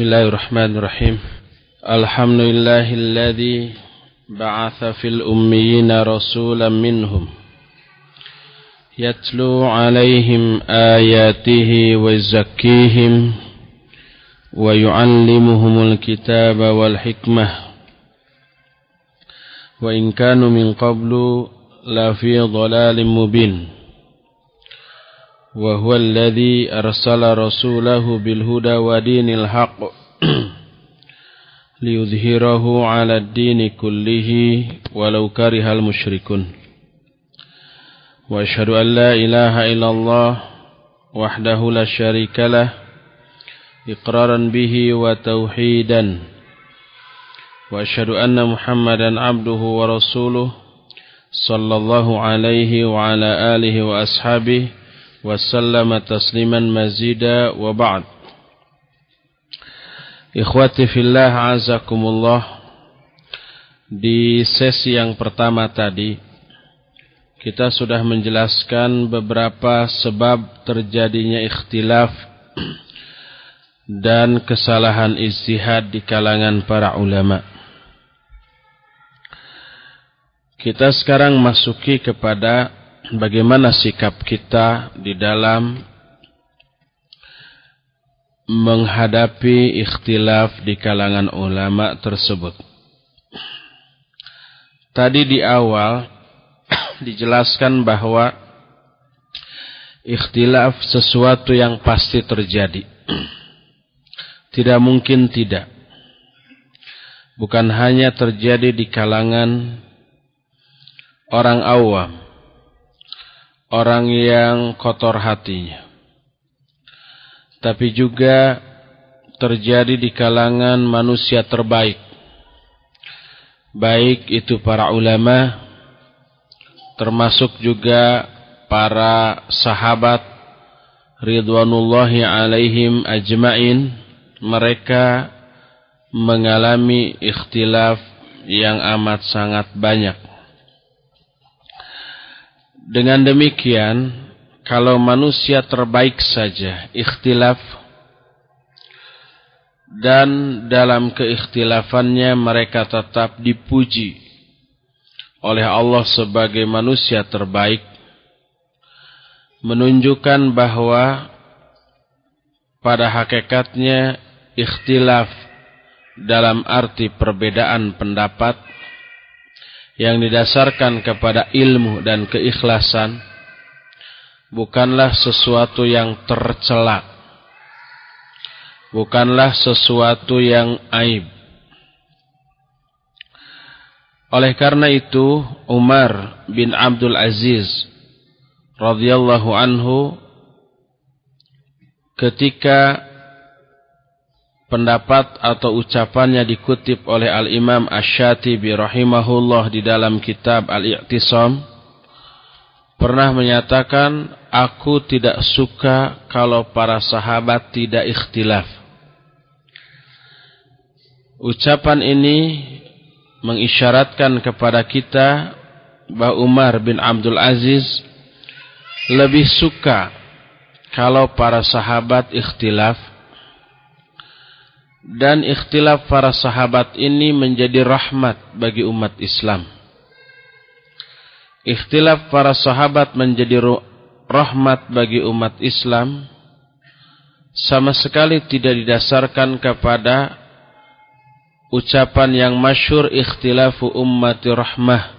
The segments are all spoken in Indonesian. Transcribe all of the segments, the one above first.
بسم الله الرحمن الرحيم. الحمد لله الذي بعث في الأميين رسولا منهم يتلو عليهم آياته ويزكيهم ويعلمهم الكتاب والحكمة. وإن كانوا من قبل لفي ضلال مبين. وهو الذي أرسل رسوله بالهدى ودين الحق ليظهره على الدين كله ولو كره المشركون. وأشهد أن لا إله إلا الله وحده لا شريك له إقرارا به وتوحيدا. وأشهد أن محمدا عبده ورسوله صلى الله عليه وعلى آله وأصحابه وسلم تسليما مزيدا وبعد Ikhwati fillah azakumullah Di sesi yang pertama tadi Kita sudah menjelaskan beberapa sebab terjadinya ikhtilaf Dan kesalahan istihad di kalangan para ulama Kita sekarang masuki kepada bagaimana sikap kita di dalam menghadapi ikhtilaf di kalangan ulama tersebut. Tadi di awal dijelaskan bahwa ikhtilaf sesuatu yang pasti terjadi. Tidak mungkin tidak. Bukan hanya terjadi di kalangan orang awam, orang yang kotor hatinya tapi juga terjadi di kalangan manusia terbaik. Baik itu para ulama, termasuk juga para sahabat ridwanullahi alaihim ajmain, mereka mengalami ikhtilaf yang amat sangat banyak. Dengan demikian, kalau manusia terbaik saja ikhtilaf dan dalam keikhtilafannya mereka tetap dipuji oleh Allah sebagai manusia terbaik menunjukkan bahwa pada hakikatnya ikhtilaf dalam arti perbedaan pendapat yang didasarkan kepada ilmu dan keikhlasan bukanlah sesuatu yang tercela. Bukanlah sesuatu yang aib. Oleh karena itu, Umar bin Abdul Aziz radhiyallahu anhu ketika pendapat atau ucapannya dikutip oleh Al-Imam Asy-Syatibi rahimahullah di dalam kitab Al-I'tisam pernah menyatakan aku tidak suka kalau para sahabat tidak ikhtilaf. Ucapan ini mengisyaratkan kepada kita bahwa Umar bin Abdul Aziz lebih suka kalau para sahabat ikhtilaf dan ikhtilaf para sahabat ini menjadi rahmat bagi umat Islam. Ikhtilaf para sahabat menjadi rahmat bagi umat Islam sama sekali tidak didasarkan kepada ucapan yang masyur ikhtilafu ummati rahmah.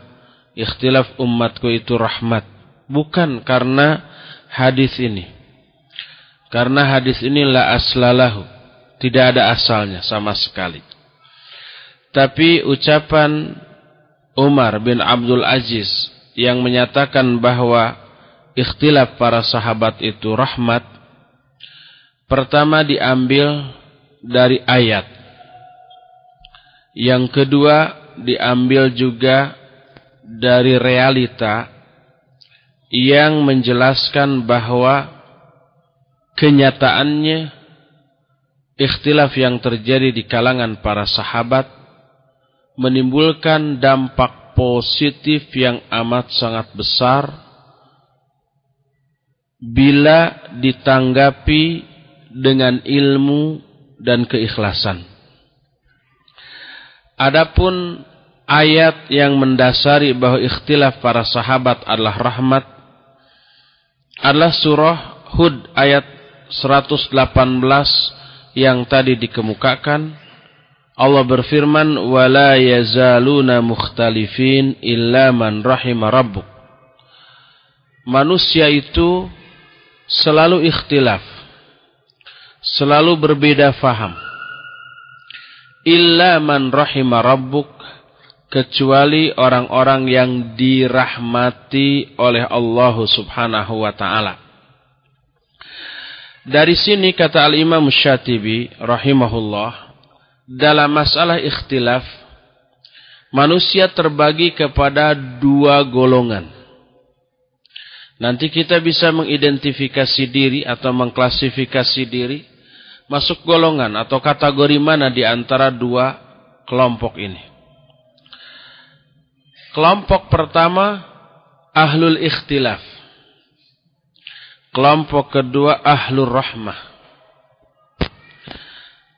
Ikhtilaf umatku itu rahmat. Bukan karena hadis ini. Karena hadis ini la aslalahu tidak ada asalnya sama sekali. Tapi ucapan Umar bin Abdul Aziz yang menyatakan bahwa ikhtilaf para sahabat itu rahmat pertama diambil dari ayat. Yang kedua diambil juga dari realita yang menjelaskan bahwa kenyataannya ikhtilaf yang terjadi di kalangan para sahabat menimbulkan dampak positif yang amat sangat besar bila ditanggapi dengan ilmu dan keikhlasan. Adapun ayat yang mendasari bahwa ikhtilaf para sahabat adalah rahmat adalah surah Hud ayat 118 yang tadi dikemukakan Allah berfirman wala yazaluna mukhtalifin illa man rahima rabbuk manusia itu selalu ikhtilaf selalu berbeda faham illa man rahima rabbuk kecuali orang-orang yang dirahmati oleh Allah Subhanahu wa taala. Dari sini kata Al-Imam Syatibi rahimahullah dalam masalah ikhtilaf manusia terbagi kepada dua golongan. Nanti kita bisa mengidentifikasi diri atau mengklasifikasi diri masuk golongan atau kategori mana di antara dua kelompok ini. Kelompok pertama ahlul ikhtilaf. Kelompok kedua ahlul rahmah.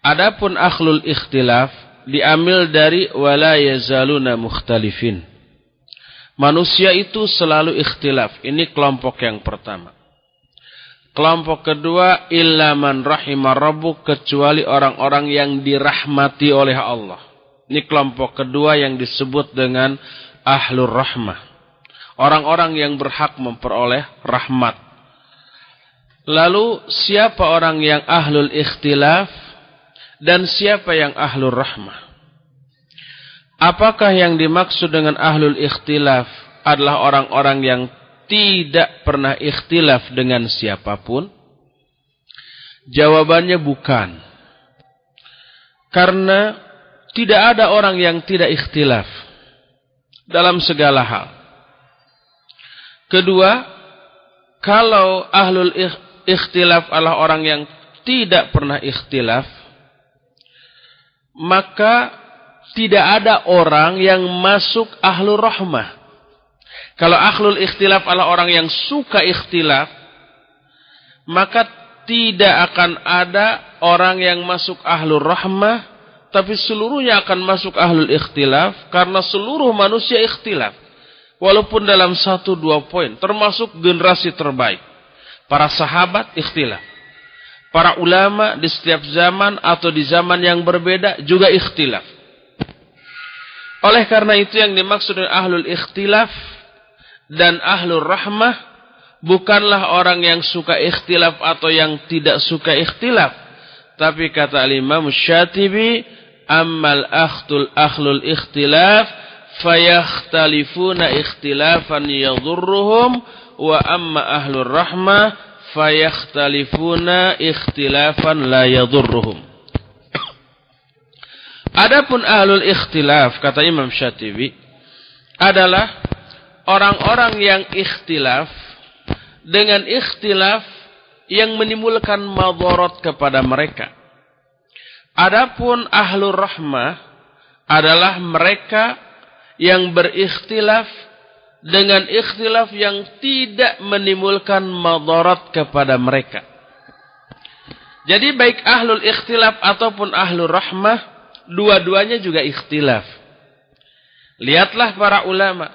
Adapun ahlul ikhtilaf diambil dari wala yazaluna mukhtalifin. Manusia itu selalu ikhtilaf. Ini kelompok yang pertama. Kelompok kedua illa man rahimah rabbuk kecuali orang-orang yang dirahmati oleh Allah. Ini kelompok kedua yang disebut dengan ahlur rahmah. Orang-orang yang berhak memperoleh rahmat. Lalu siapa orang yang ahlul ikhtilaf dan siapa yang ahlul rahmah? Apakah yang dimaksud dengan ahlul ikhtilaf adalah orang-orang yang tidak pernah ikhtilaf dengan siapa pun? Jawabannya bukan. Karena tidak ada orang yang tidak ikhtilaf dalam segala hal. Kedua, kalau ahlul ikhtilaf adalah orang yang tidak pernah ikhtilaf, maka tidak ada orang yang masuk ahlul rahmah. Kalau ahlul ikhtilaf adalah orang yang suka ikhtilaf, maka tidak akan ada orang yang masuk ahlul rahmah tapi seluruhnya akan masuk ahlul ikhtilaf karena seluruh manusia ikhtilaf. Walaupun dalam satu dua poin, termasuk generasi terbaik. Para sahabat ikhtilaf. Para ulama di setiap zaman atau di zaman yang berbeda juga ikhtilaf. Oleh karena itu yang dimaksud dengan ahlul ikhtilaf dan ahlul rahmah bukanlah orang yang suka ikhtilaf atau yang tidak suka ikhtilaf. Tapi kata Imam Syatibi, ammal akhtul akhlul ikhtilaf fayakhtalifuna ikhtilafan yadurruhum wa amma ahlur rahmah fayakhtalifuna ikhtilafan la yadurruhum. Adapun ahlul ikhtilaf kata Imam Syatibi adalah orang-orang yang ikhtilaf dengan ikhtilaf yang menimbulkan madarat kepada mereka. Adapun ahlur rahmah adalah mereka yang berikhtilaf dengan ikhtilaf yang tidak menimbulkan madarat kepada mereka. Jadi baik ahlul ikhtilaf ataupun ahlur rahmah, dua-duanya juga ikhtilaf. Lihatlah para ulama.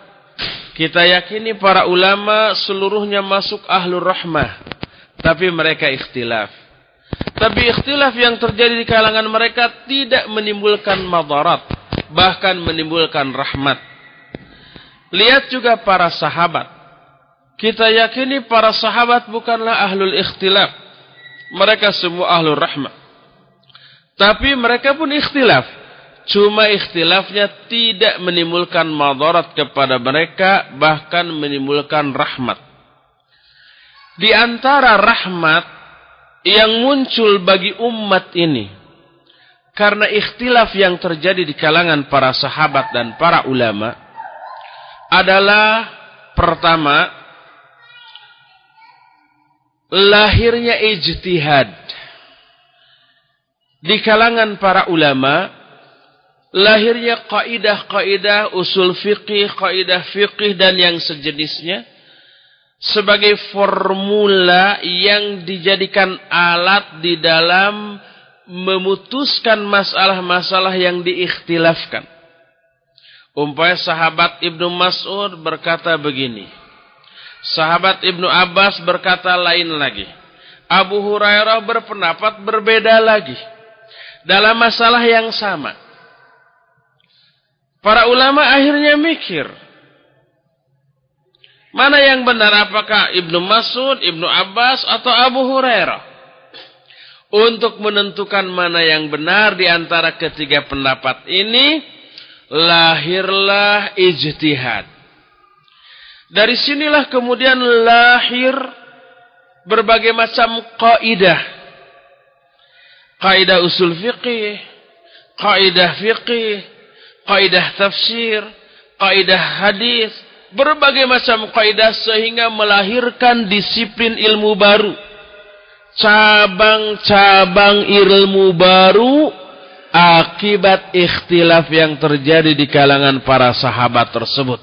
Kita yakini para ulama seluruhnya masuk ahlur rahmah. Tapi mereka ikhtilaf. Tapi ikhtilaf yang terjadi di kalangan mereka tidak menimbulkan madarat. Bahkan menimbulkan rahmat. Lihat juga para sahabat. Kita yakini para sahabat bukanlah ahlul ikhtilaf. Mereka semua ahlul rahmat. Tapi mereka pun ikhtilaf. Cuma ikhtilafnya tidak menimbulkan madarat kepada mereka. Bahkan menimbulkan rahmat. Di antara rahmat yang muncul bagi umat ini karena ikhtilaf yang terjadi di kalangan para sahabat dan para ulama adalah pertama lahirnya ijtihad di kalangan para ulama lahirnya kaidah-kaidah usul fikih, kaidah fikih dan yang sejenisnya sebagai formula yang dijadikan alat di dalam memutuskan masalah-masalah yang diikhtilafkan. Umpamanya sahabat Ibnu Mas'ud berkata begini. Sahabat Ibnu Abbas berkata lain lagi. Abu Hurairah berpendapat berbeda lagi. Dalam masalah yang sama. Para ulama akhirnya mikir. Mana yang benar apakah Ibnu Mas'ud, Ibnu Abbas atau Abu Hurairah? Untuk menentukan mana yang benar di antara ketiga pendapat ini, lahirlah ijtihad. Dari sinilah kemudian lahir berbagai macam kaidah. Kaidah usul fiqih, kaidah fiqih, kaidah tafsir, kaidah hadis, berbagai macam kaidah sehingga melahirkan disiplin ilmu baru. Cabang-cabang ilmu baru akibat ikhtilaf yang terjadi di kalangan para sahabat tersebut.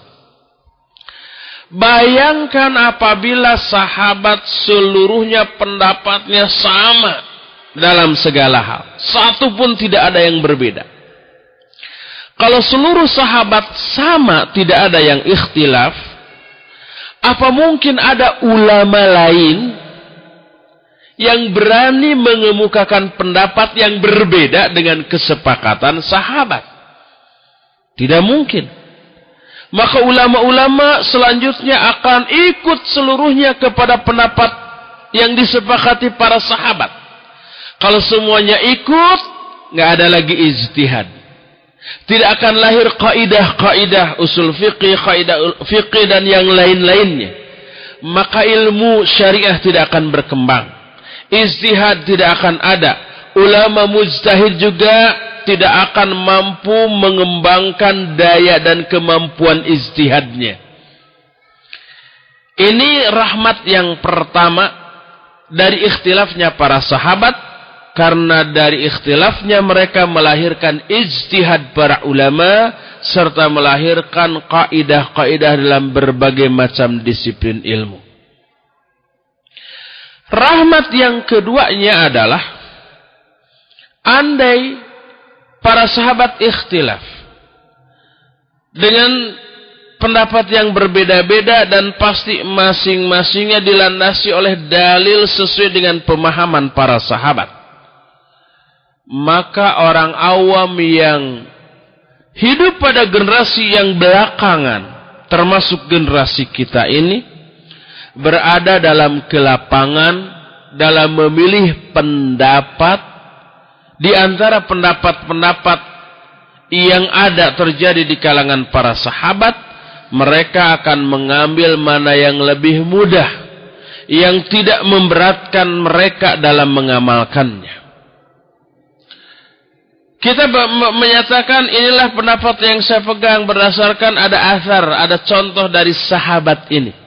Bayangkan apabila sahabat seluruhnya pendapatnya sama dalam segala hal. Satu pun tidak ada yang berbeda. Kalau seluruh sahabat sama tidak ada yang ikhtilaf, apa mungkin ada ulama lain yang berani mengemukakan pendapat yang berbeda dengan kesepakatan sahabat. Tidak mungkin. Maka ulama-ulama selanjutnya akan ikut seluruhnya kepada pendapat yang disepakati para sahabat. Kalau semuanya ikut, nggak ada lagi ijtihad. Tidak akan lahir kaidah-kaidah usul fikih, kaidah fikih dan yang lain-lainnya. Maka ilmu syariah tidak akan berkembang. Istihad tidak akan ada. Ulama mujtahid juga tidak akan mampu mengembangkan daya dan kemampuan istihadnya. Ini rahmat yang pertama dari ikhtilafnya para sahabat karena dari ikhtilafnya mereka melahirkan ijtihad para ulama serta melahirkan kaidah-kaidah dalam berbagai macam disiplin ilmu. Rahmat yang keduanya adalah andai para sahabat ikhtilaf dengan pendapat yang berbeda-beda dan pasti masing-masingnya dilandasi oleh dalil sesuai dengan pemahaman para sahabat. Maka orang awam yang hidup pada generasi yang belakangan, termasuk generasi kita ini, berada dalam kelapangan dalam memilih pendapat di antara pendapat-pendapat yang ada terjadi di kalangan para sahabat mereka akan mengambil mana yang lebih mudah yang tidak memberatkan mereka dalam mengamalkannya. Kita menyatakan inilah pendapat yang saya pegang berdasarkan ada asar, ada contoh dari sahabat ini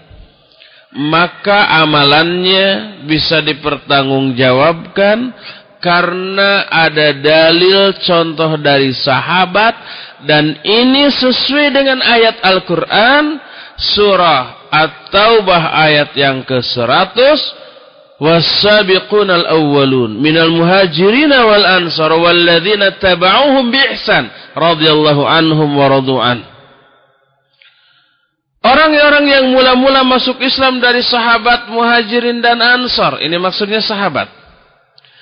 maka amalannya bisa dipertanggungjawabkan karena ada dalil contoh dari sahabat dan ini sesuai dengan ayat Al-Qur'an surah At-Taubah ayat yang ke-100 والسابقون الأولون من المهاجرين والأنصار والذين اتبعوهم بإحسان رضي الله عنهم ورضوا عنه Orang-orang yang mula-mula masuk Islam dari sahabat muhajirin dan ansar. Ini maksudnya sahabat.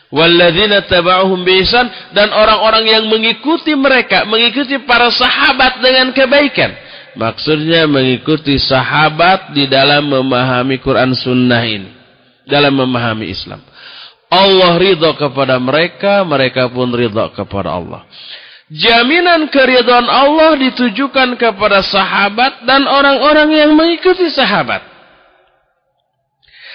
Walladzina taba'uhum biisan dan orang-orang yang mengikuti mereka, mengikuti para sahabat dengan kebaikan. Maksudnya mengikuti sahabat di dalam memahami Quran sunnah ini. Dalam memahami Islam. Allah ridha kepada mereka, mereka pun ridha kepada Allah. Jaminan keridhaan Allah ditujukan kepada sahabat dan orang-orang yang mengikuti sahabat.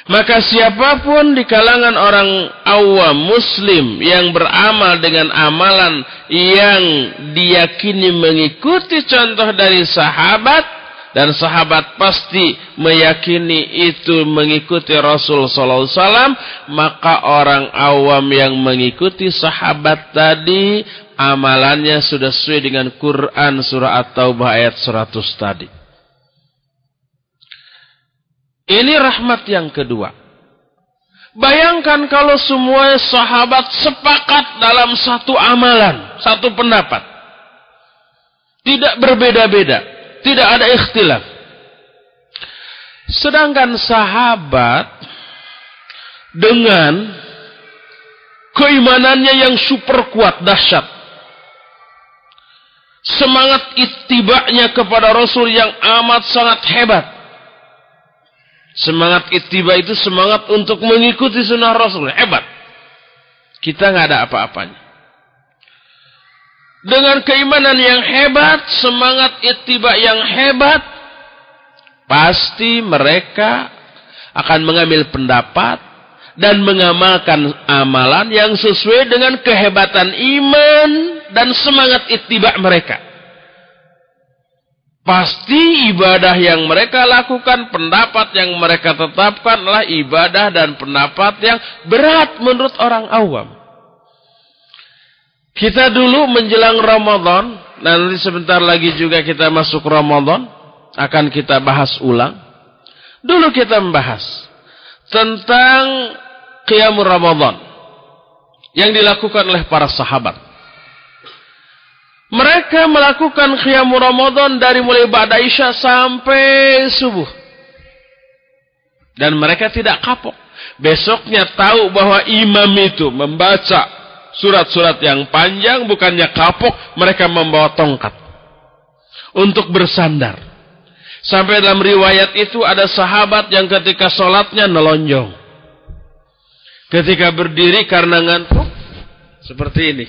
Maka siapa pun di kalangan orang awam muslim yang beramal dengan amalan yang diyakini mengikuti contoh dari sahabat dan sahabat pasti meyakini itu mengikuti Rasul sallallahu alaihi wasallam maka orang awam yang mengikuti sahabat tadi amalannya sudah sesuai dengan Quran surah At-Taubah ayat 100 tadi. Ini rahmat yang kedua. Bayangkan kalau semua sahabat sepakat dalam satu amalan, satu pendapat. Tidak berbeda-beda, tidak ada ikhtilaf. Sedangkan sahabat dengan keimanannya yang super kuat, dahsyat. Semangat itibaknya kepada Rasul yang amat sangat hebat. Semangat ittiba itu semangat untuk mengikuti sunnah Rasul. Hebat. Kita nggak ada apa-apanya. Dengan keimanan yang hebat, semangat ittiba yang hebat, Pasti mereka akan mengambil pendapat dan mengamalkan amalan yang sesuai dengan kehebatan iman dan semangat ittiba mereka. Pasti ibadah yang mereka lakukan, pendapat yang mereka tetapkan adalah ibadah dan pendapat yang berat menurut orang awam. Kita dulu menjelang Ramadan, nanti sebentar lagi juga kita masuk Ramadan akan kita bahas ulang. Dulu kita membahas tentang Qiyamul Ramadan yang dilakukan oleh para sahabat. Mereka melakukan Qiyamul Ramadan dari mulai Ba'da Isya sampai subuh. Dan mereka tidak kapok. Besoknya tahu bahwa imam itu membaca surat-surat yang panjang bukannya kapok, mereka membawa tongkat untuk bersandar. Sampai dalam riwayat itu ada sahabat yang ketika sholatnya nelonjong. Ketika berdiri karena ngantuk. Seperti ini.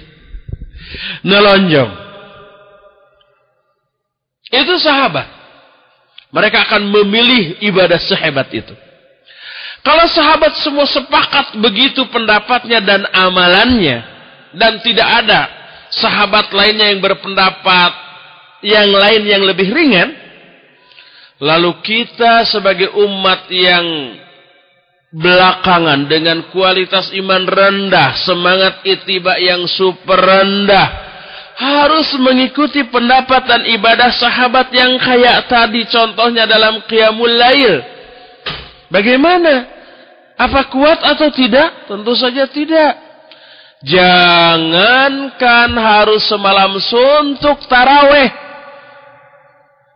Nelonjong. Itu sahabat. Mereka akan memilih ibadah sehebat itu. Kalau sahabat semua sepakat begitu pendapatnya dan amalannya. Dan tidak ada sahabat lainnya yang berpendapat yang lain yang lebih ringan Lalu kita sebagai umat yang belakangan dengan kualitas iman rendah, semangat itiba yang super rendah, harus mengikuti pendapat dan ibadah sahabat yang kayak tadi contohnya dalam qiyamul lail. Bagaimana? Apa kuat atau tidak? Tentu saja tidak. Jangankan harus semalam suntuk taraweh.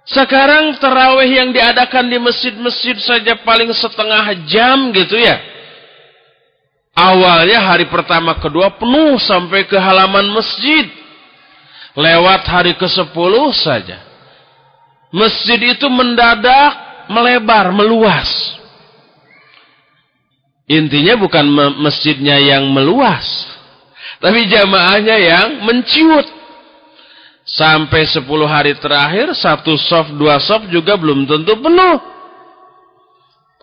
Sekarang terawih yang diadakan di masjid-masjid saja paling setengah jam gitu ya. Awalnya hari pertama kedua penuh sampai ke halaman masjid. Lewat hari ke-10 saja. Masjid itu mendadak melebar, meluas. Intinya bukan masjidnya yang meluas. Tapi jamaahnya yang menciut. Sampai 10 hari terakhir, satu soft, dua soft juga belum tentu penuh.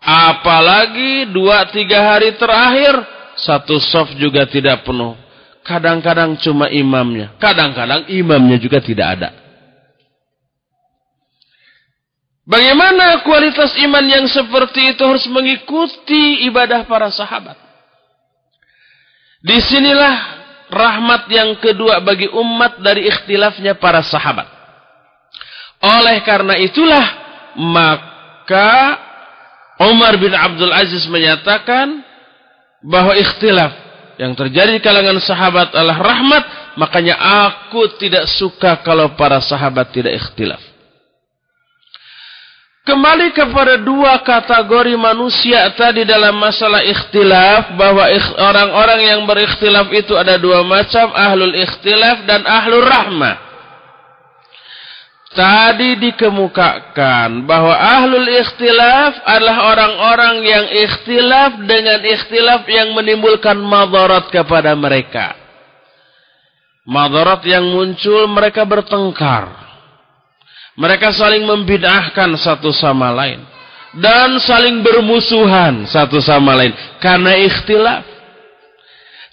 Apalagi dua tiga hari terakhir, satu soft juga tidak penuh. Kadang-kadang cuma imamnya. Kadang-kadang imamnya juga tidak ada. Bagaimana kualitas iman yang seperti itu harus mengikuti ibadah para sahabat. Di sinilah rahmat yang kedua bagi umat dari ikhtilafnya para sahabat. Oleh karena itulah maka Umar bin Abdul Aziz menyatakan bahwa ikhtilaf yang terjadi di kalangan sahabat adalah rahmat, makanya aku tidak suka kalau para sahabat tidak ikhtilaf. Kembali kepada dua kategori manusia tadi dalam masalah ikhtilaf bahwa orang-orang yang berikhtilaf itu ada dua macam ahlul ikhtilaf dan ahlul rahmah. Tadi dikemukakan bahwa ahlul ikhtilaf adalah orang-orang yang ikhtilaf dengan ikhtilaf yang menimbulkan madarat kepada mereka. Madarat yang muncul mereka bertengkar mereka saling membid'ahkan satu sama lain. Dan saling bermusuhan satu sama lain. Karena ikhtilaf.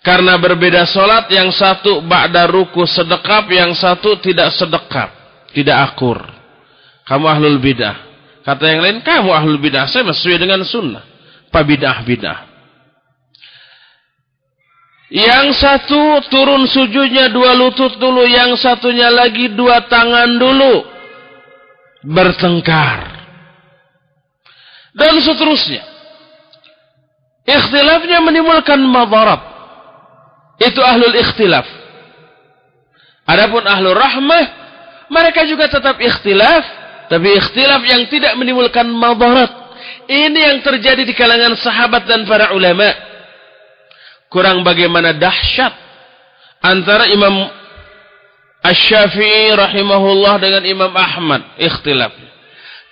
Karena berbeda solat, yang satu ba'da ruku sedekap, yang satu tidak sedekap. Tidak akur. Kamu ahlul bid'ah. Kata yang lain, kamu ahlul bid'ah. Saya sesuai dengan sunnah. Pak bid'ah-bid'ah. Yang satu turun sujudnya dua lutut dulu. Yang satunya lagi dua tangan dulu bertengkar. Dan seterusnya. Ikhtilafnya menimbulkan madarat. Itu ahlul ikhtilaf. Adapun ahlul rahmah, mereka juga tetap ikhtilaf, tapi ikhtilaf yang tidak menimbulkan madarat. Ini yang terjadi di kalangan sahabat dan para ulama. Kurang bagaimana dahsyat antara Imam Asy-Syafi'i rahimahullah dengan Imam Ahmad ikhtilaf.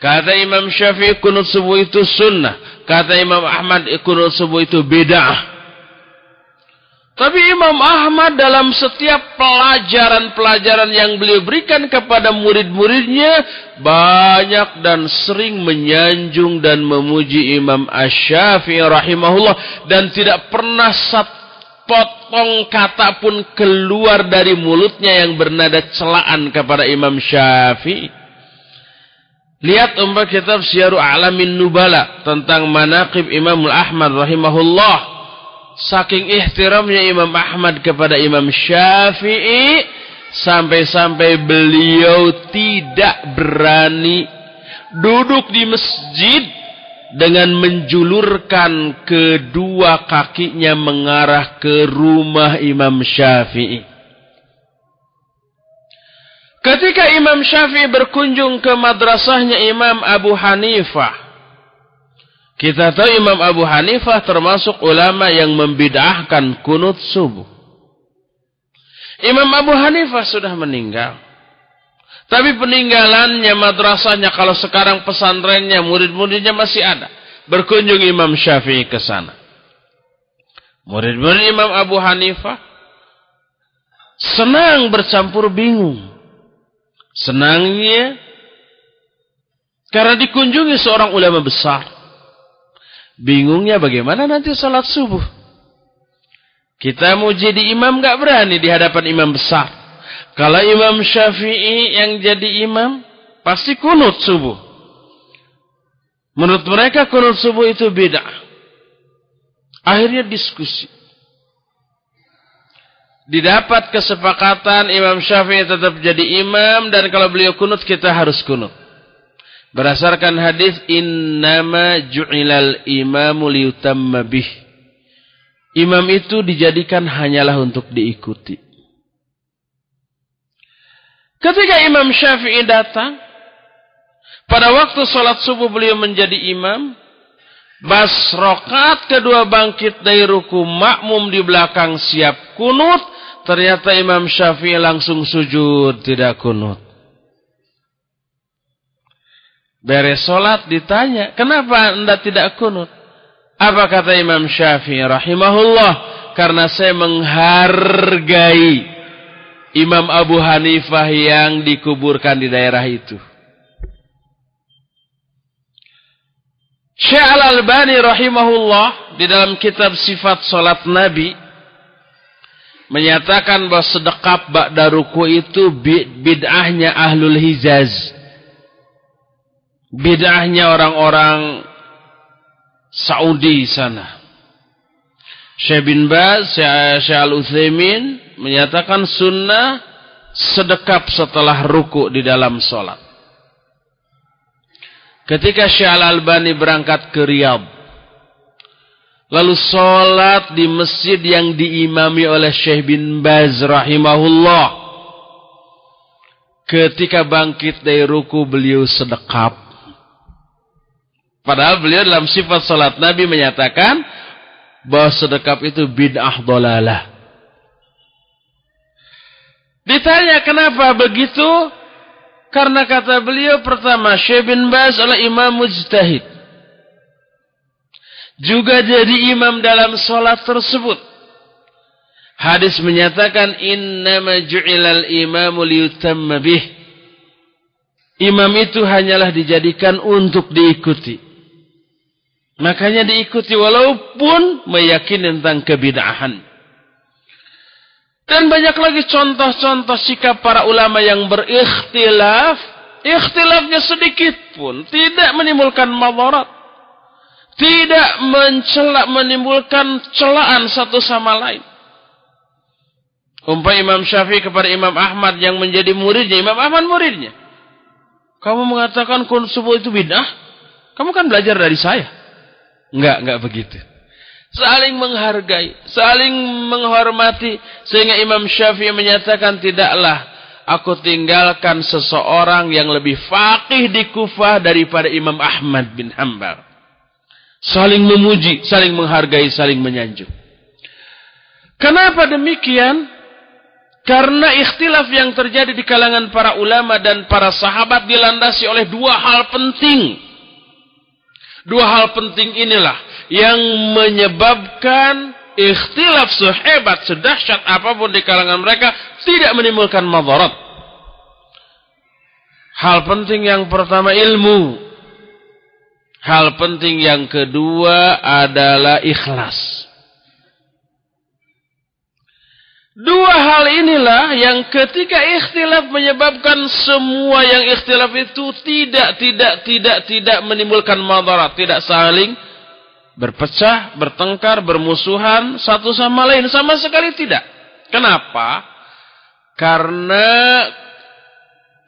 Kata Imam Syafi'i kunut subuh itu sunnah. Kata Imam Ahmad kunut subuh itu bid'ah. Tapi Imam Ahmad dalam setiap pelajaran-pelajaran yang beliau berikan kepada murid-muridnya banyak dan sering menyanjung dan memuji Imam Asy-Syafi'i rahimahullah dan tidak pernah sepotong kata pun keluar dari mulutnya yang bernada celaan kepada Imam Syafi'i. Lihat umpah kitab Syiaru Alamin Nubala tentang manaqib Imam Ahmad rahimahullah saking ihtiramnya Imam Ahmad kepada Imam Syafi'i sampai-sampai beliau tidak berani duduk di masjid dengan menjulurkan kedua kakinya mengarah ke rumah Imam Syafi'i. Ketika Imam Syafi'i berkunjung ke madrasahnya Imam Abu Hanifah, kita tahu Imam Abu Hanifah termasuk ulama yang membid'ahkan kunut subuh. Imam Abu Hanifah sudah meninggal. Tapi peninggalannya, madrasahnya, kalau sekarang pesantrennya, murid-muridnya masih ada. Berkunjung Imam Syafi'i ke sana. Murid-murid Imam Abu Hanifah senang bercampur bingung. Senangnya karena dikunjungi seorang ulama besar. Bingungnya bagaimana nanti salat subuh. Kita mau jadi imam gak berani di hadapan imam besar. Kalau imam syafi'i yang jadi imam, pasti kunut subuh. Menurut mereka kunut subuh itu beda. Akhirnya diskusi. Didapat kesepakatan Imam Syafi'i tetap jadi imam dan kalau beliau kunut kita harus kunut. Berdasarkan hadis innama ju'ilal imamu liyutamma bih. Imam itu dijadikan hanyalah untuk diikuti. Ketika Imam Syafi'i datang, pada waktu sholat subuh beliau menjadi imam, bas rokat kedua bangkit dari ruku makmum di belakang siap kunut, ternyata Imam Syafi'i langsung sujud tidak kunut. Beres solat ditanya, kenapa anda tidak kunut? Apa kata Imam Syafi'i rahimahullah? Karena saya menghargai Imam Abu Hanifah yang dikuburkan di daerah itu. Syekh Al-Albani rahimahullah di dalam kitab sifat solat Nabi menyatakan bahwa sedekap ba'da ruku itu bid'ahnya ahlul hijaz bid'ahnya orang-orang Saudi sana. Syekh bin Baz, Syekh Al-Utsaimin menyatakan sunnah sedekap setelah ruku di dalam solat. Ketika Syekh Al-Albani berangkat ke Riyadh, lalu solat di masjid yang diimami oleh Syekh bin Baz rahimahullah. Ketika bangkit dari ruku beliau sedekap. Padahal beliau dalam sifat salat Nabi menyatakan bahwa sedekap itu bid'ah dolalah. Ditanya kenapa begitu? Karena kata beliau pertama Syekh bin Baz adalah imam mujtahid. Juga jadi imam dalam solat tersebut. Hadis menyatakan innama ju'ilal imamu liyutamma bih. Imam itu hanyalah dijadikan untuk diikuti. Makanya diikuti walaupun meyakini tentang kebid'ahan. Dan banyak lagi contoh-contoh sikap para ulama yang berikhtilaf. Ikhtilafnya sedikit pun tidak menimbulkan madarat. Tidak mencela, menimbulkan celaan satu sama lain. Umpah Imam Syafi'i kepada Imam Ahmad yang menjadi muridnya. Imam Ahmad muridnya. Kamu mengatakan kun itu bid'ah? Kamu kan belajar dari saya. Enggak, enggak begitu. Saling menghargai, saling menghormati sehingga Imam Syafi'i menyatakan tidaklah aku tinggalkan seseorang yang lebih faqih di Kufah daripada Imam Ahmad bin Hanbal. Saling memuji, saling menghargai, saling menyanjung. Kenapa demikian? Karena ikhtilaf yang terjadi di kalangan para ulama dan para sahabat dilandasi oleh dua hal penting. Dua hal penting inilah yang menyebabkan ikhtilaf sehebat, sedahsyat apa pun di kalangan mereka tidak menimbulkan madarat. Hal penting yang pertama ilmu. Hal penting yang kedua adalah ikhlas. Dua hal inilah yang ketika ikhtilaf menyebabkan semua yang ikhtilaf itu tidak, tidak, tidak, tidak menimbulkan madarat. Tidak saling berpecah, bertengkar, bermusuhan satu sama lain. Sama sekali tidak. Kenapa? Karena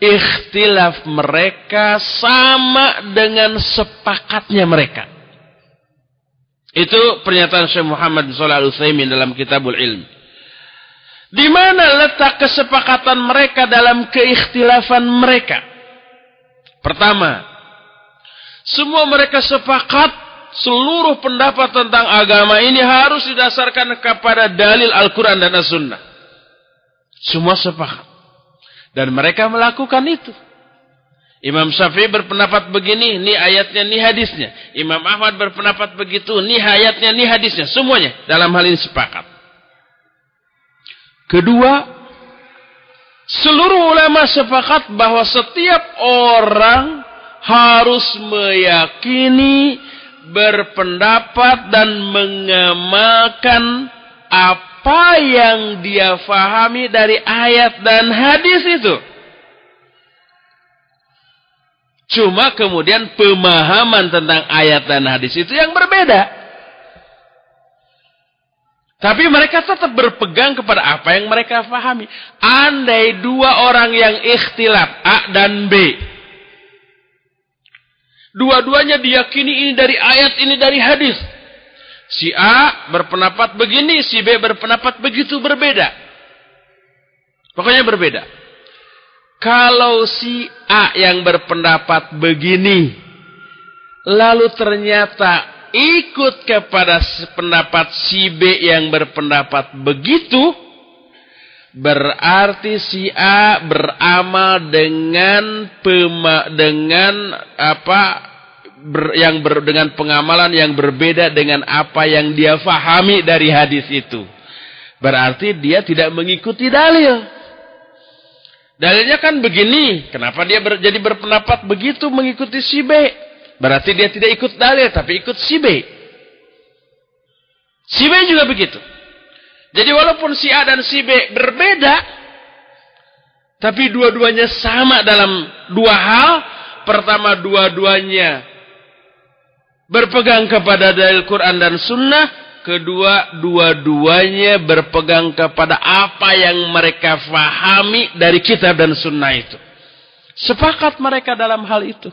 ikhtilaf mereka sama dengan sepakatnya mereka. Itu pernyataan Syekh Muhammad bin Shalih Al-Utsaimin dalam Kitabul Ilm. Di mana letak kesepakatan mereka dalam keikhtilafan mereka? Pertama, semua mereka sepakat seluruh pendapat tentang agama ini harus didasarkan kepada dalil Al-Quran dan As-Sunnah. Semua sepakat. Dan mereka melakukan itu. Imam Syafi'i berpendapat begini, ini ayatnya, ini hadisnya. Imam Ahmad berpendapat begitu, ini ayatnya, ini hadisnya. Semuanya dalam hal ini sepakat. Kedua, seluruh ulama sepakat bahwa setiap orang harus meyakini, berpendapat dan mengamalkan apa yang dia fahami dari ayat dan hadis itu. Cuma kemudian pemahaman tentang ayat dan hadis itu yang berbeda. Tapi mereka tetap berpegang kepada apa yang mereka fahami. Andai dua orang yang ikhtilaf, A dan B. Dua-duanya diyakini ini dari ayat, ini dari hadis. Si A berpendapat begini, si B berpendapat begitu berbeda. Pokoknya berbeda. Kalau si A yang berpendapat begini, lalu ternyata ikut kepada pendapat si B yang berpendapat begitu, berarti si A beramal dengan pema, dengan apa ber, yang ber, dengan pengamalan yang berbeda dengan apa yang dia fahami dari hadis itu. Berarti dia tidak mengikuti dalil. Dalilnya kan begini, kenapa dia ber, jadi berpendapat begitu mengikuti si B? Berarti dia tidak ikut dalil, tapi ikut si B. Si B juga begitu. Jadi walaupun si A dan si B berbeda, tapi dua-duanya sama dalam dua hal. Pertama, dua-duanya berpegang kepada dalil Quran dan Sunnah. Kedua, dua-duanya berpegang kepada apa yang mereka fahami dari kitab dan Sunnah itu. Sepakat mereka dalam hal itu.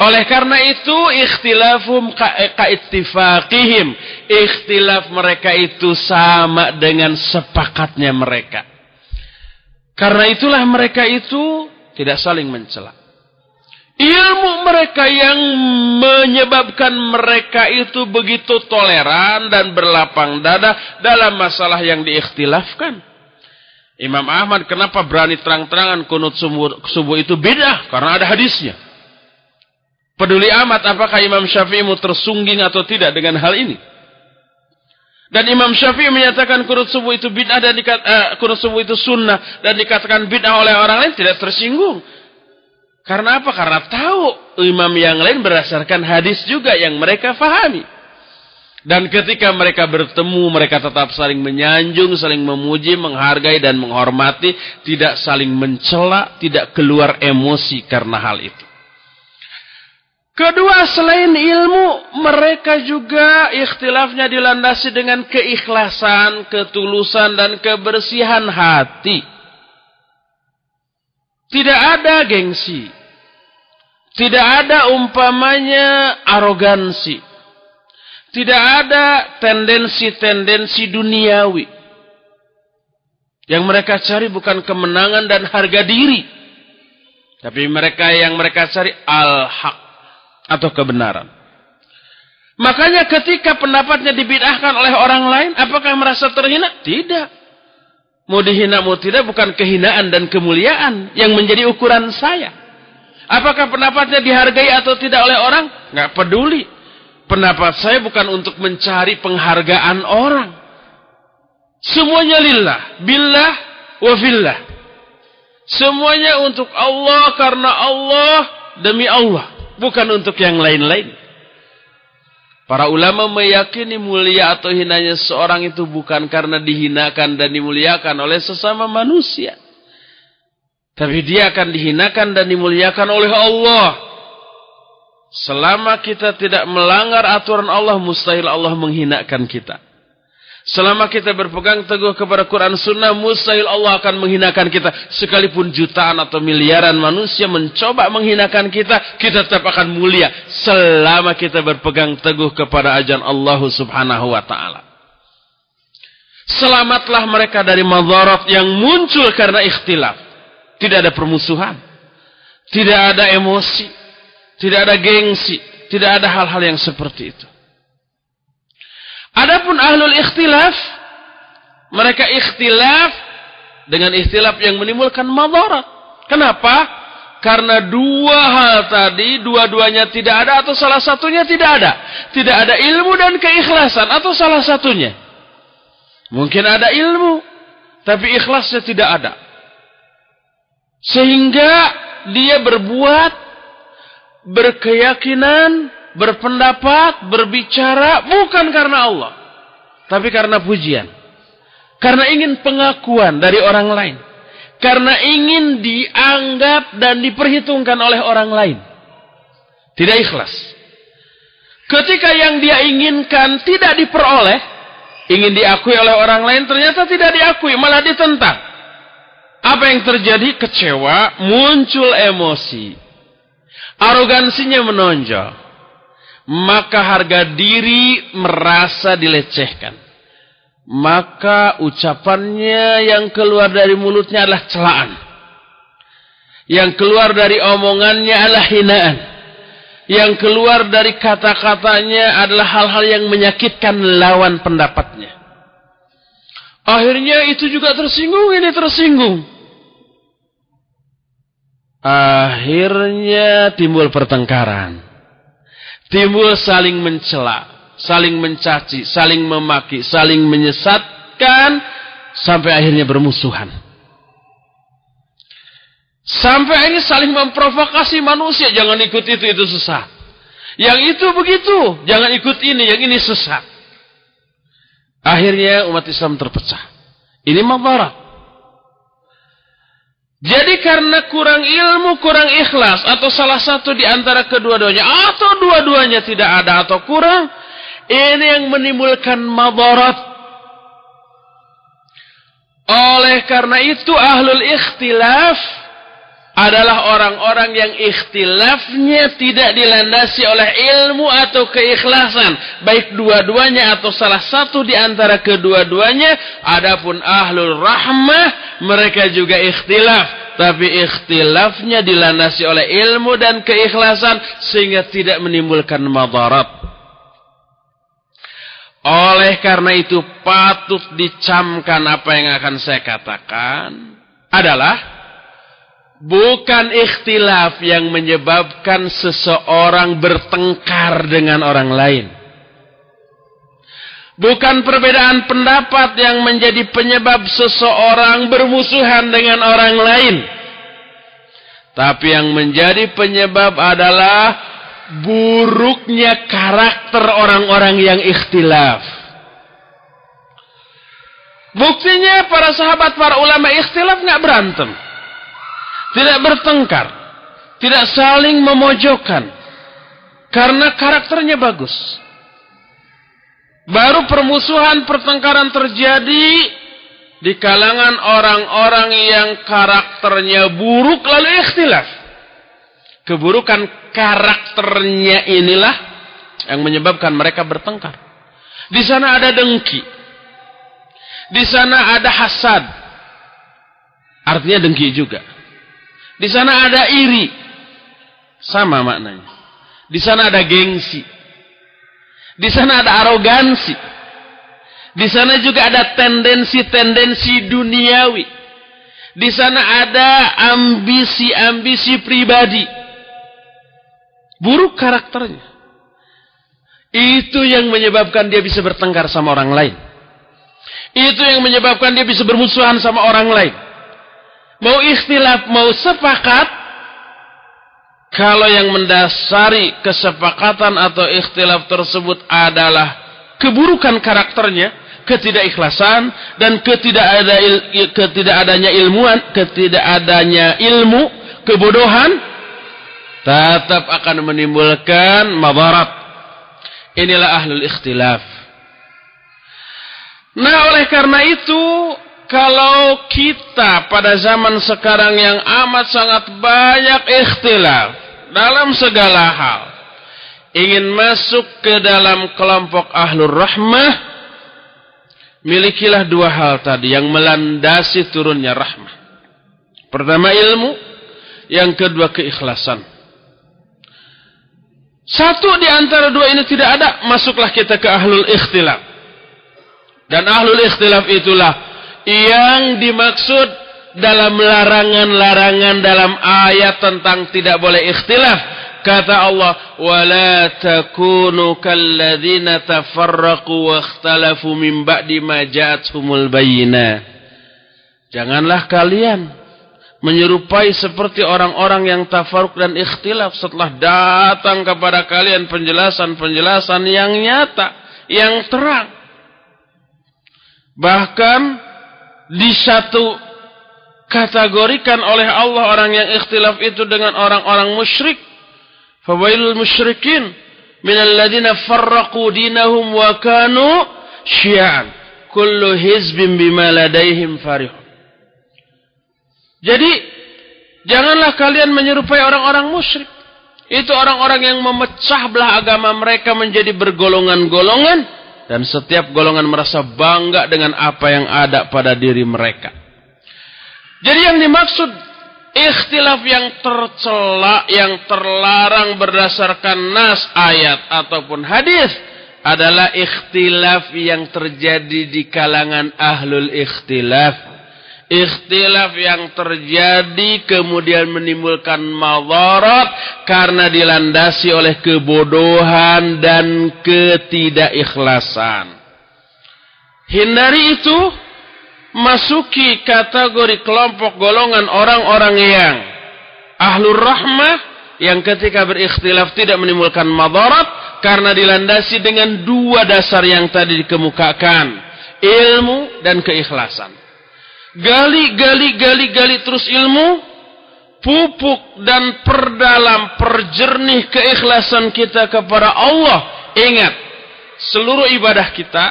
Oleh karena itu ikhtilafum kaittifaqihim. Ikhtilaf mereka itu sama dengan sepakatnya mereka. Karena itulah mereka itu tidak saling mencela. Ilmu mereka yang menyebabkan mereka itu begitu toleran dan berlapang dada dalam masalah yang diikhtilafkan. Imam Ahmad kenapa berani terang-terangan kunut subuh, itu beda? Karena ada hadisnya. Peduli amat apakah Imam Syafi'i mau tersungging atau tidak dengan hal ini. Dan Imam Syafi'i menyatakan kunut subuh itu bid'ah dan dikat, uh, kunut subuh itu sunnah dan dikatakan bid'ah oleh orang lain tidak tersinggung. Karena apa? Karena tahu imam yang lain berdasarkan hadis juga yang mereka fahami. Dan ketika mereka bertemu, mereka tetap saling menyanjung, saling memuji, menghargai dan menghormati, tidak saling mencela, tidak keluar emosi karena hal itu. Kedua, selain ilmu, mereka juga ikhtilafnya dilandasi dengan keikhlasan, ketulusan, dan kebersihan hati. Tidak ada gengsi. Tidak ada umpamanya arogansi. Tidak ada tendensi-tendensi duniawi. Yang mereka cari bukan kemenangan dan harga diri. Tapi mereka yang mereka cari al-haq atau kebenaran. Makanya ketika pendapatnya dibidahkan oleh orang lain, apakah merasa terhina? Tidak. Mau dihina mau tidak bukan kehinaan dan kemuliaan yang menjadi ukuran saya. Apakah pendapatnya dihargai atau tidak oleh orang? Nggak peduli. Pendapat saya bukan untuk mencari penghargaan orang. Semuanya lillah, billah wa fillah. Semuanya untuk Allah karena Allah demi Allah, bukan untuk yang lain-lain. Para ulama meyakini mulia atau hinanya seorang itu bukan karena dihinakan dan dimuliakan oleh sesama manusia. Tapi dia akan dihinakan dan dimuliakan oleh Allah Selama kita tidak melanggar aturan Allah, mustahil Allah menghinakan kita. Selama kita berpegang teguh kepada Quran Sunnah, mustahil Allah akan menghinakan kita. Sekalipun jutaan atau miliaran manusia mencoba menghinakan kita, kita tetap akan mulia. Selama kita berpegang teguh kepada ajan Allah subhanahu wa ta'ala. Selamatlah mereka dari madarat yang muncul karena ikhtilaf. Tidak ada permusuhan. Tidak ada emosi tidak ada gengsi. Tidak ada hal-hal yang seperti itu. Adapun ahlul ikhtilaf. Mereka ikhtilaf dengan ikhtilaf yang menimbulkan madarat. Kenapa? Karena dua hal tadi, dua-duanya tidak ada atau salah satunya tidak ada. Tidak ada ilmu dan keikhlasan atau salah satunya. Mungkin ada ilmu, tapi ikhlasnya tidak ada. Sehingga dia berbuat berkeyakinan, berpendapat, berbicara bukan karena Allah, tapi karena pujian. Karena ingin pengakuan dari orang lain. Karena ingin dianggap dan diperhitungkan oleh orang lain. Tidak ikhlas. Ketika yang dia inginkan tidak diperoleh, ingin diakui oleh orang lain ternyata tidak diakui, malah ditentang. Apa yang terjadi? Kecewa, muncul emosi arogansinya menonjol, maka harga diri merasa dilecehkan. Maka ucapannya yang keluar dari mulutnya adalah celaan. Yang keluar dari omongannya adalah hinaan. Yang keluar dari kata-katanya adalah hal-hal yang menyakitkan lawan pendapatnya. Akhirnya itu juga tersinggung, ini tersinggung. Akhirnya timbul pertengkaran. Timbul saling mencela, saling mencaci, saling memaki, saling menyesatkan sampai akhirnya bermusuhan. Sampai ini saling memprovokasi manusia, jangan ikut itu, itu sesat. Yang itu begitu, jangan ikut ini, yang ini sesat. Akhirnya umat Islam terpecah. Ini mabarak. Jadi karena kurang ilmu, kurang ikhlas, atau salah satu di antara kedua-duanya, atau dua-duanya tidak ada atau kurang, ini yang menimbulkan madarat. Oleh karena itu ahlul ikhtilaf adalah orang-orang yang ikhtilafnya tidak dilandasi oleh ilmu atau keikhlasan. Baik dua-duanya atau salah satu di antara kedua-duanya. Adapun ahlul rahmah mereka juga ikhtilaf. Tapi ikhtilafnya dilandasi oleh ilmu dan keikhlasan sehingga tidak menimbulkan madarat. Oleh karena itu patut dicamkan apa yang akan saya katakan adalah Bukan ikhtilaf yang menyebabkan seseorang bertengkar dengan orang lain. Bukan perbedaan pendapat yang menjadi penyebab seseorang bermusuhan dengan orang lain. Tapi yang menjadi penyebab adalah buruknya karakter orang-orang yang ikhtilaf. Buktinya para sahabat, para ulama ikhtilaf nggak berantem. Tidak bertengkar. Tidak saling memojokkan. Karena karakternya bagus. Baru permusuhan pertengkaran terjadi di kalangan orang-orang yang karakternya buruk lalu ikhtilaf. Keburukan karakternya inilah yang menyebabkan mereka bertengkar. Di sana ada dengki. Di sana ada hasad. Artinya dengki juga. Di sana ada iri. Sama maknanya. Di sana ada gengsi. Di sana ada arogansi. Di sana juga ada tendensi-tendensi duniawi. Di sana ada ambisi-ambisi pribadi. Buruk karakternya. Itu yang menyebabkan dia bisa bertengkar sama orang lain. Itu yang menyebabkan dia bisa bermusuhan sama orang lain. Mau ikhtilaf, mau sepakat, kalau yang mendasari kesepakatan atau ikhtilaf tersebut adalah keburukan karakternya, ketidakikhlasan dan ketidakada ketidakadanya ilmuwan, ketidakadanya ilmu, kebodohan tetap akan menimbulkan madarat. Inilah ahlul ikhtilaf. Nah, oleh karena itu, kalau kita pada zaman sekarang yang amat sangat banyak ikhtilaf dalam segala hal, ingin masuk ke dalam kelompok ahlul rahmah, milikilah dua hal tadi yang melandasi turunnya rahmah. Pertama ilmu, yang kedua keikhlasan. Satu di antara dua ini tidak ada, masuklah kita ke ahlul ikhtilaf. Dan ahlul ikhtilaf itulah yang dimaksud dalam larangan-larangan dalam ayat tentang tidak boleh ikhtilaf. Kata Allah, "Wala takunu kalladzina tafarraqu wa ikhtalafu min ba'di ma ja'atuhumul bayyinah." Janganlah kalian menyerupai seperti orang-orang yang tafaruk dan ikhtilaf setelah datang kepada kalian penjelasan-penjelasan yang nyata, yang terang. Bahkan di satu kategorikan oleh Allah orang yang ikhtilaf itu dengan orang-orang musyrik. Fawailul musyrikin minal ladina farraqu dinahum wa kanu syi'an. Kullu hizbin bima ladaihim farihun. Jadi janganlah kalian menyerupai orang-orang musyrik. Itu orang-orang yang memecah belah agama mereka menjadi bergolongan-golongan dan setiap golongan merasa bangga dengan apa yang ada pada diri mereka. Jadi yang dimaksud ikhtilaf yang tercela, yang terlarang berdasarkan nas ayat ataupun hadis adalah ikhtilaf yang terjadi di kalangan ahlul ikhtilaf ikhtilaf yang terjadi kemudian menimbulkan madarat karena dilandasi oleh kebodohan dan ketidakikhlasan. Hindari itu masuki kategori kelompok golongan orang-orang yang ahlur rahmah yang ketika berikhtilaf tidak menimbulkan madarat karena dilandasi dengan dua dasar yang tadi dikemukakan, ilmu dan keikhlasan. Gali, gali, gali, gali terus ilmu. Pupuk dan perdalam, perjernih keikhlasan kita kepada Allah. Ingat, seluruh ibadah kita,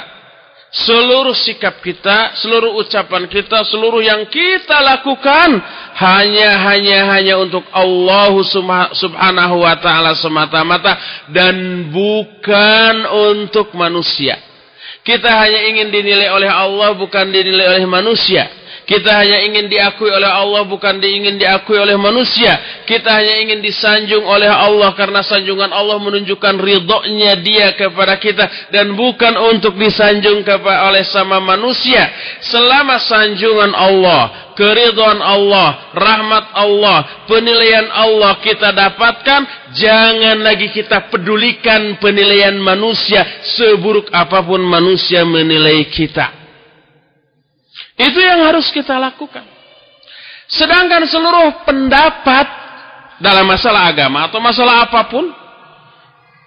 seluruh sikap kita, seluruh ucapan kita, seluruh yang kita lakukan hanya hanya hanya untuk Allah Subhanahu wa taala semata-mata dan bukan untuk manusia. Kita hanya ingin dinilai oleh Allah bukan dinilai oleh manusia. Kita hanya ingin diakui oleh Allah bukan ingin diakui oleh manusia. Kita hanya ingin disanjung oleh Allah karena sanjungan Allah menunjukkan ridhonya dia kepada kita. Dan bukan untuk disanjung kepada oleh sama manusia. Selama sanjungan Allah, keridhaan Allah, rahmat Allah, penilaian Allah kita dapatkan. Jangan lagi kita pedulikan penilaian manusia seburuk apa pun manusia menilai kita. Itu yang harus kita lakukan. Sedangkan seluruh pendapat dalam masalah agama atau masalah apa pun,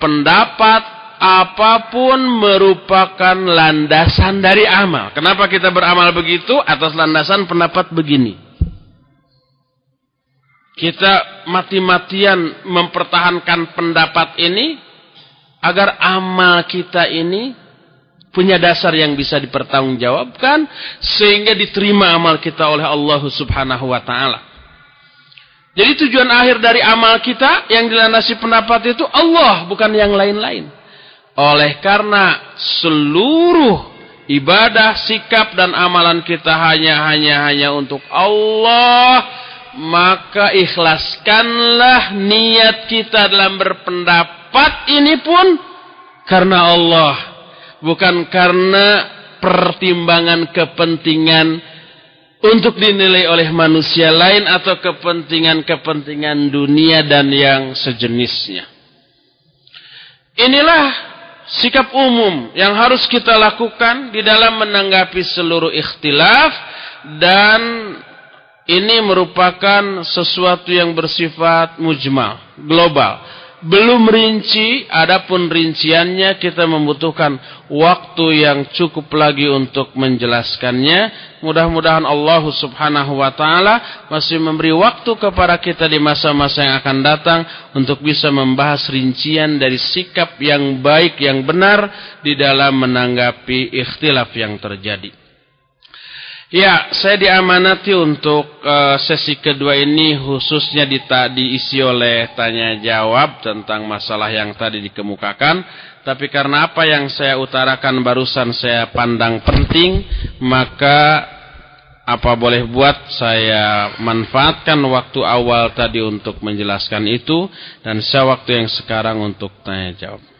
pendapat apa pun merupakan landasan dari amal. Kenapa kita beramal begitu? Atas landasan pendapat begini. Kita mati-matian mempertahankan pendapat ini agar amal kita ini punya dasar yang bisa dipertanggungjawabkan sehingga diterima amal kita oleh Allah Subhanahu wa taala. Jadi tujuan akhir dari amal kita yang dilandasi pendapat itu Allah bukan yang lain-lain. Oleh karena seluruh ibadah, sikap dan amalan kita hanya hanya hanya untuk Allah, maka ikhlaskanlah niat kita dalam berpendapat ini pun karena Allah, bukan karena pertimbangan kepentingan untuk dinilai oleh manusia lain atau kepentingan-kepentingan dunia dan yang sejenisnya. Inilah sikap umum yang harus kita lakukan di dalam menanggapi seluruh ikhtilaf dan ini merupakan sesuatu yang bersifat mujmal, global belum rinci, adapun rinciannya kita membutuhkan waktu yang cukup lagi untuk menjelaskannya. Mudah-mudahan Allah Subhanahu wa taala masih memberi waktu kepada kita di masa-masa yang akan datang untuk bisa membahas rincian dari sikap yang baik yang benar di dalam menanggapi ikhtilaf yang terjadi. Ya, saya diamanati untuk uh, sesi kedua ini khususnya di, diisi oleh tanya jawab tentang masalah yang tadi dikemukakan. Tapi karena apa yang saya utarakan barusan saya pandang penting, maka apa boleh buat saya manfaatkan waktu awal tadi untuk menjelaskan itu dan saya waktu yang sekarang untuk tanya jawab.